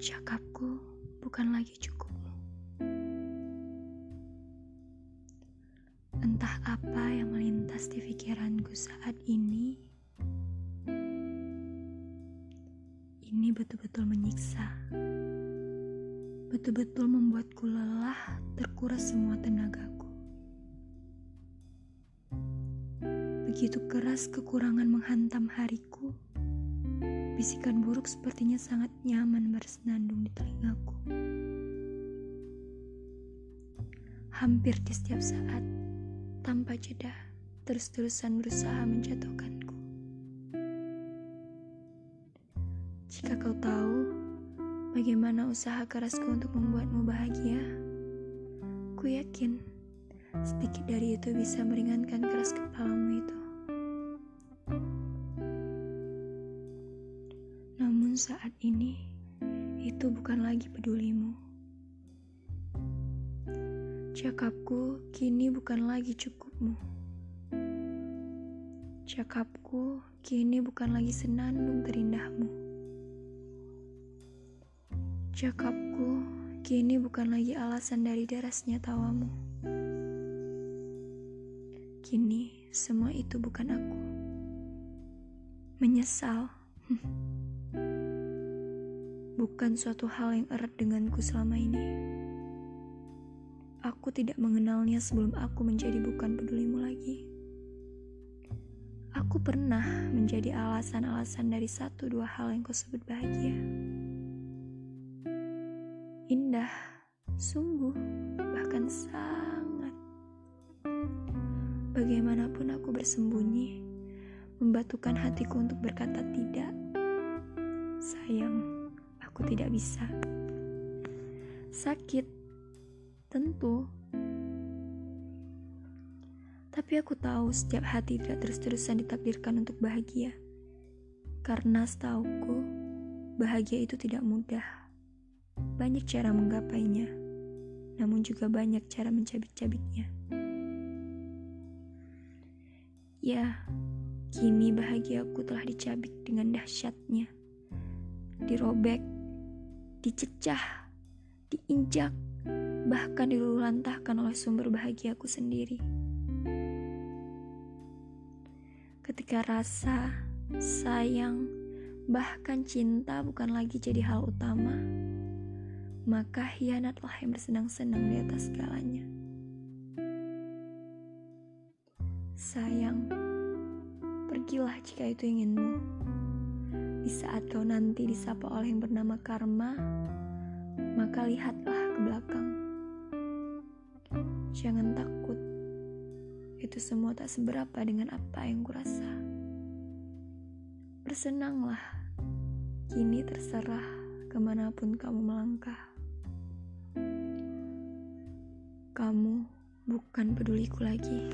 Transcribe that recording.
Cakapku bukan lagi cukupmu. Entah apa yang melintas di pikiranku saat ini. Ini betul-betul menyiksa. Betul-betul membuatku lelah, terkuras semua tenagaku. Begitu keras kekurangan menghantam hariku Bisikan buruk sepertinya sangat nyaman bersenandung di telingaku. Hampir di setiap saat, tanpa jeda, terus-terusan berusaha menjatuhkanku. Jika kau tahu bagaimana usaha kerasku untuk membuatmu bahagia, ku yakin sedikit dari itu bisa meringankan keras kepalamu itu. Saat ini, itu bukan lagi pedulimu. Cakapku kini bukan lagi cukupmu. Cakapku kini bukan lagi senandung terindahmu. Cakapku kini bukan lagi alasan dari derasnya tawamu. Kini semua itu bukan aku. Menyesal. bukan suatu hal yang erat denganku selama ini. Aku tidak mengenalnya sebelum aku menjadi bukan pedulimu lagi. Aku pernah menjadi alasan-alasan dari satu dua hal yang kau sebut bahagia. Indah, sungguh, bahkan sangat. Bagaimanapun aku bersembunyi, membatukan hatiku untuk berkata tidak. Sayang aku tidak bisa. Sakit, tentu. Tapi aku tahu setiap hati tidak terus-terusan ditakdirkan untuk bahagia. Karena setauku, bahagia itu tidak mudah. Banyak cara menggapainya, namun juga banyak cara mencabik-cabiknya. Ya, kini bahagiaku telah dicabik dengan dahsyatnya. Dirobek dicecah, diinjak, bahkan dilulantahkan oleh sumber bahagiaku sendiri. Ketika rasa, sayang, bahkan cinta bukan lagi jadi hal utama, maka hianatlah yang bersenang-senang di atas segalanya. Sayang, pergilah jika itu inginmu. Di saat kau nanti disapa oleh yang bernama karma, maka lihatlah ke belakang. Jangan takut, itu semua tak seberapa dengan apa yang kurasa. Bersenanglah, kini terserah ke mana pun kamu melangkah. Kamu bukan peduliku lagi.